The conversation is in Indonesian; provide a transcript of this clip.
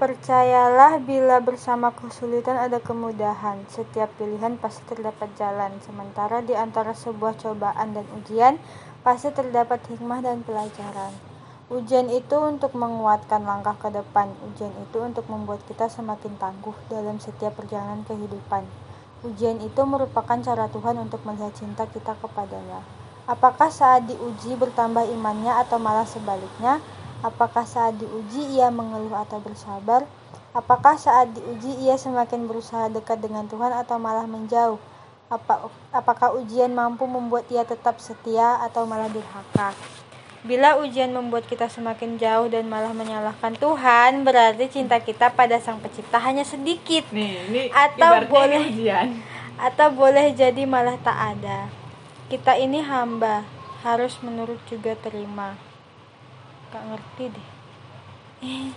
Percayalah bila bersama kesulitan ada kemudahan. Setiap pilihan pasti terdapat jalan. Sementara di antara sebuah cobaan dan ujian pasti terdapat hikmah dan pelajaran. Ujian itu untuk menguatkan langkah ke depan. Ujian itu untuk membuat kita semakin tangguh dalam setiap perjalanan kehidupan. Ujian itu merupakan cara Tuhan untuk melihat cinta kita kepadanya. Apakah saat diuji bertambah imannya atau malah sebaliknya? Apakah saat diuji ia mengeluh atau bersabar? Apakah saat diuji ia semakin berusaha dekat dengan Tuhan atau malah menjauh? Apa, apakah ujian mampu membuat ia tetap setia atau malah durhaka? Bila ujian membuat kita semakin jauh dan malah menyalahkan Tuhan, berarti cinta kita pada Sang Pencipta hanya sedikit. Nih, ini Atau boleh- ujian. Atau boleh jadi malah tak ada. Kita ini hamba, harus menurut juga terima. Gak ngerti deh. Eh,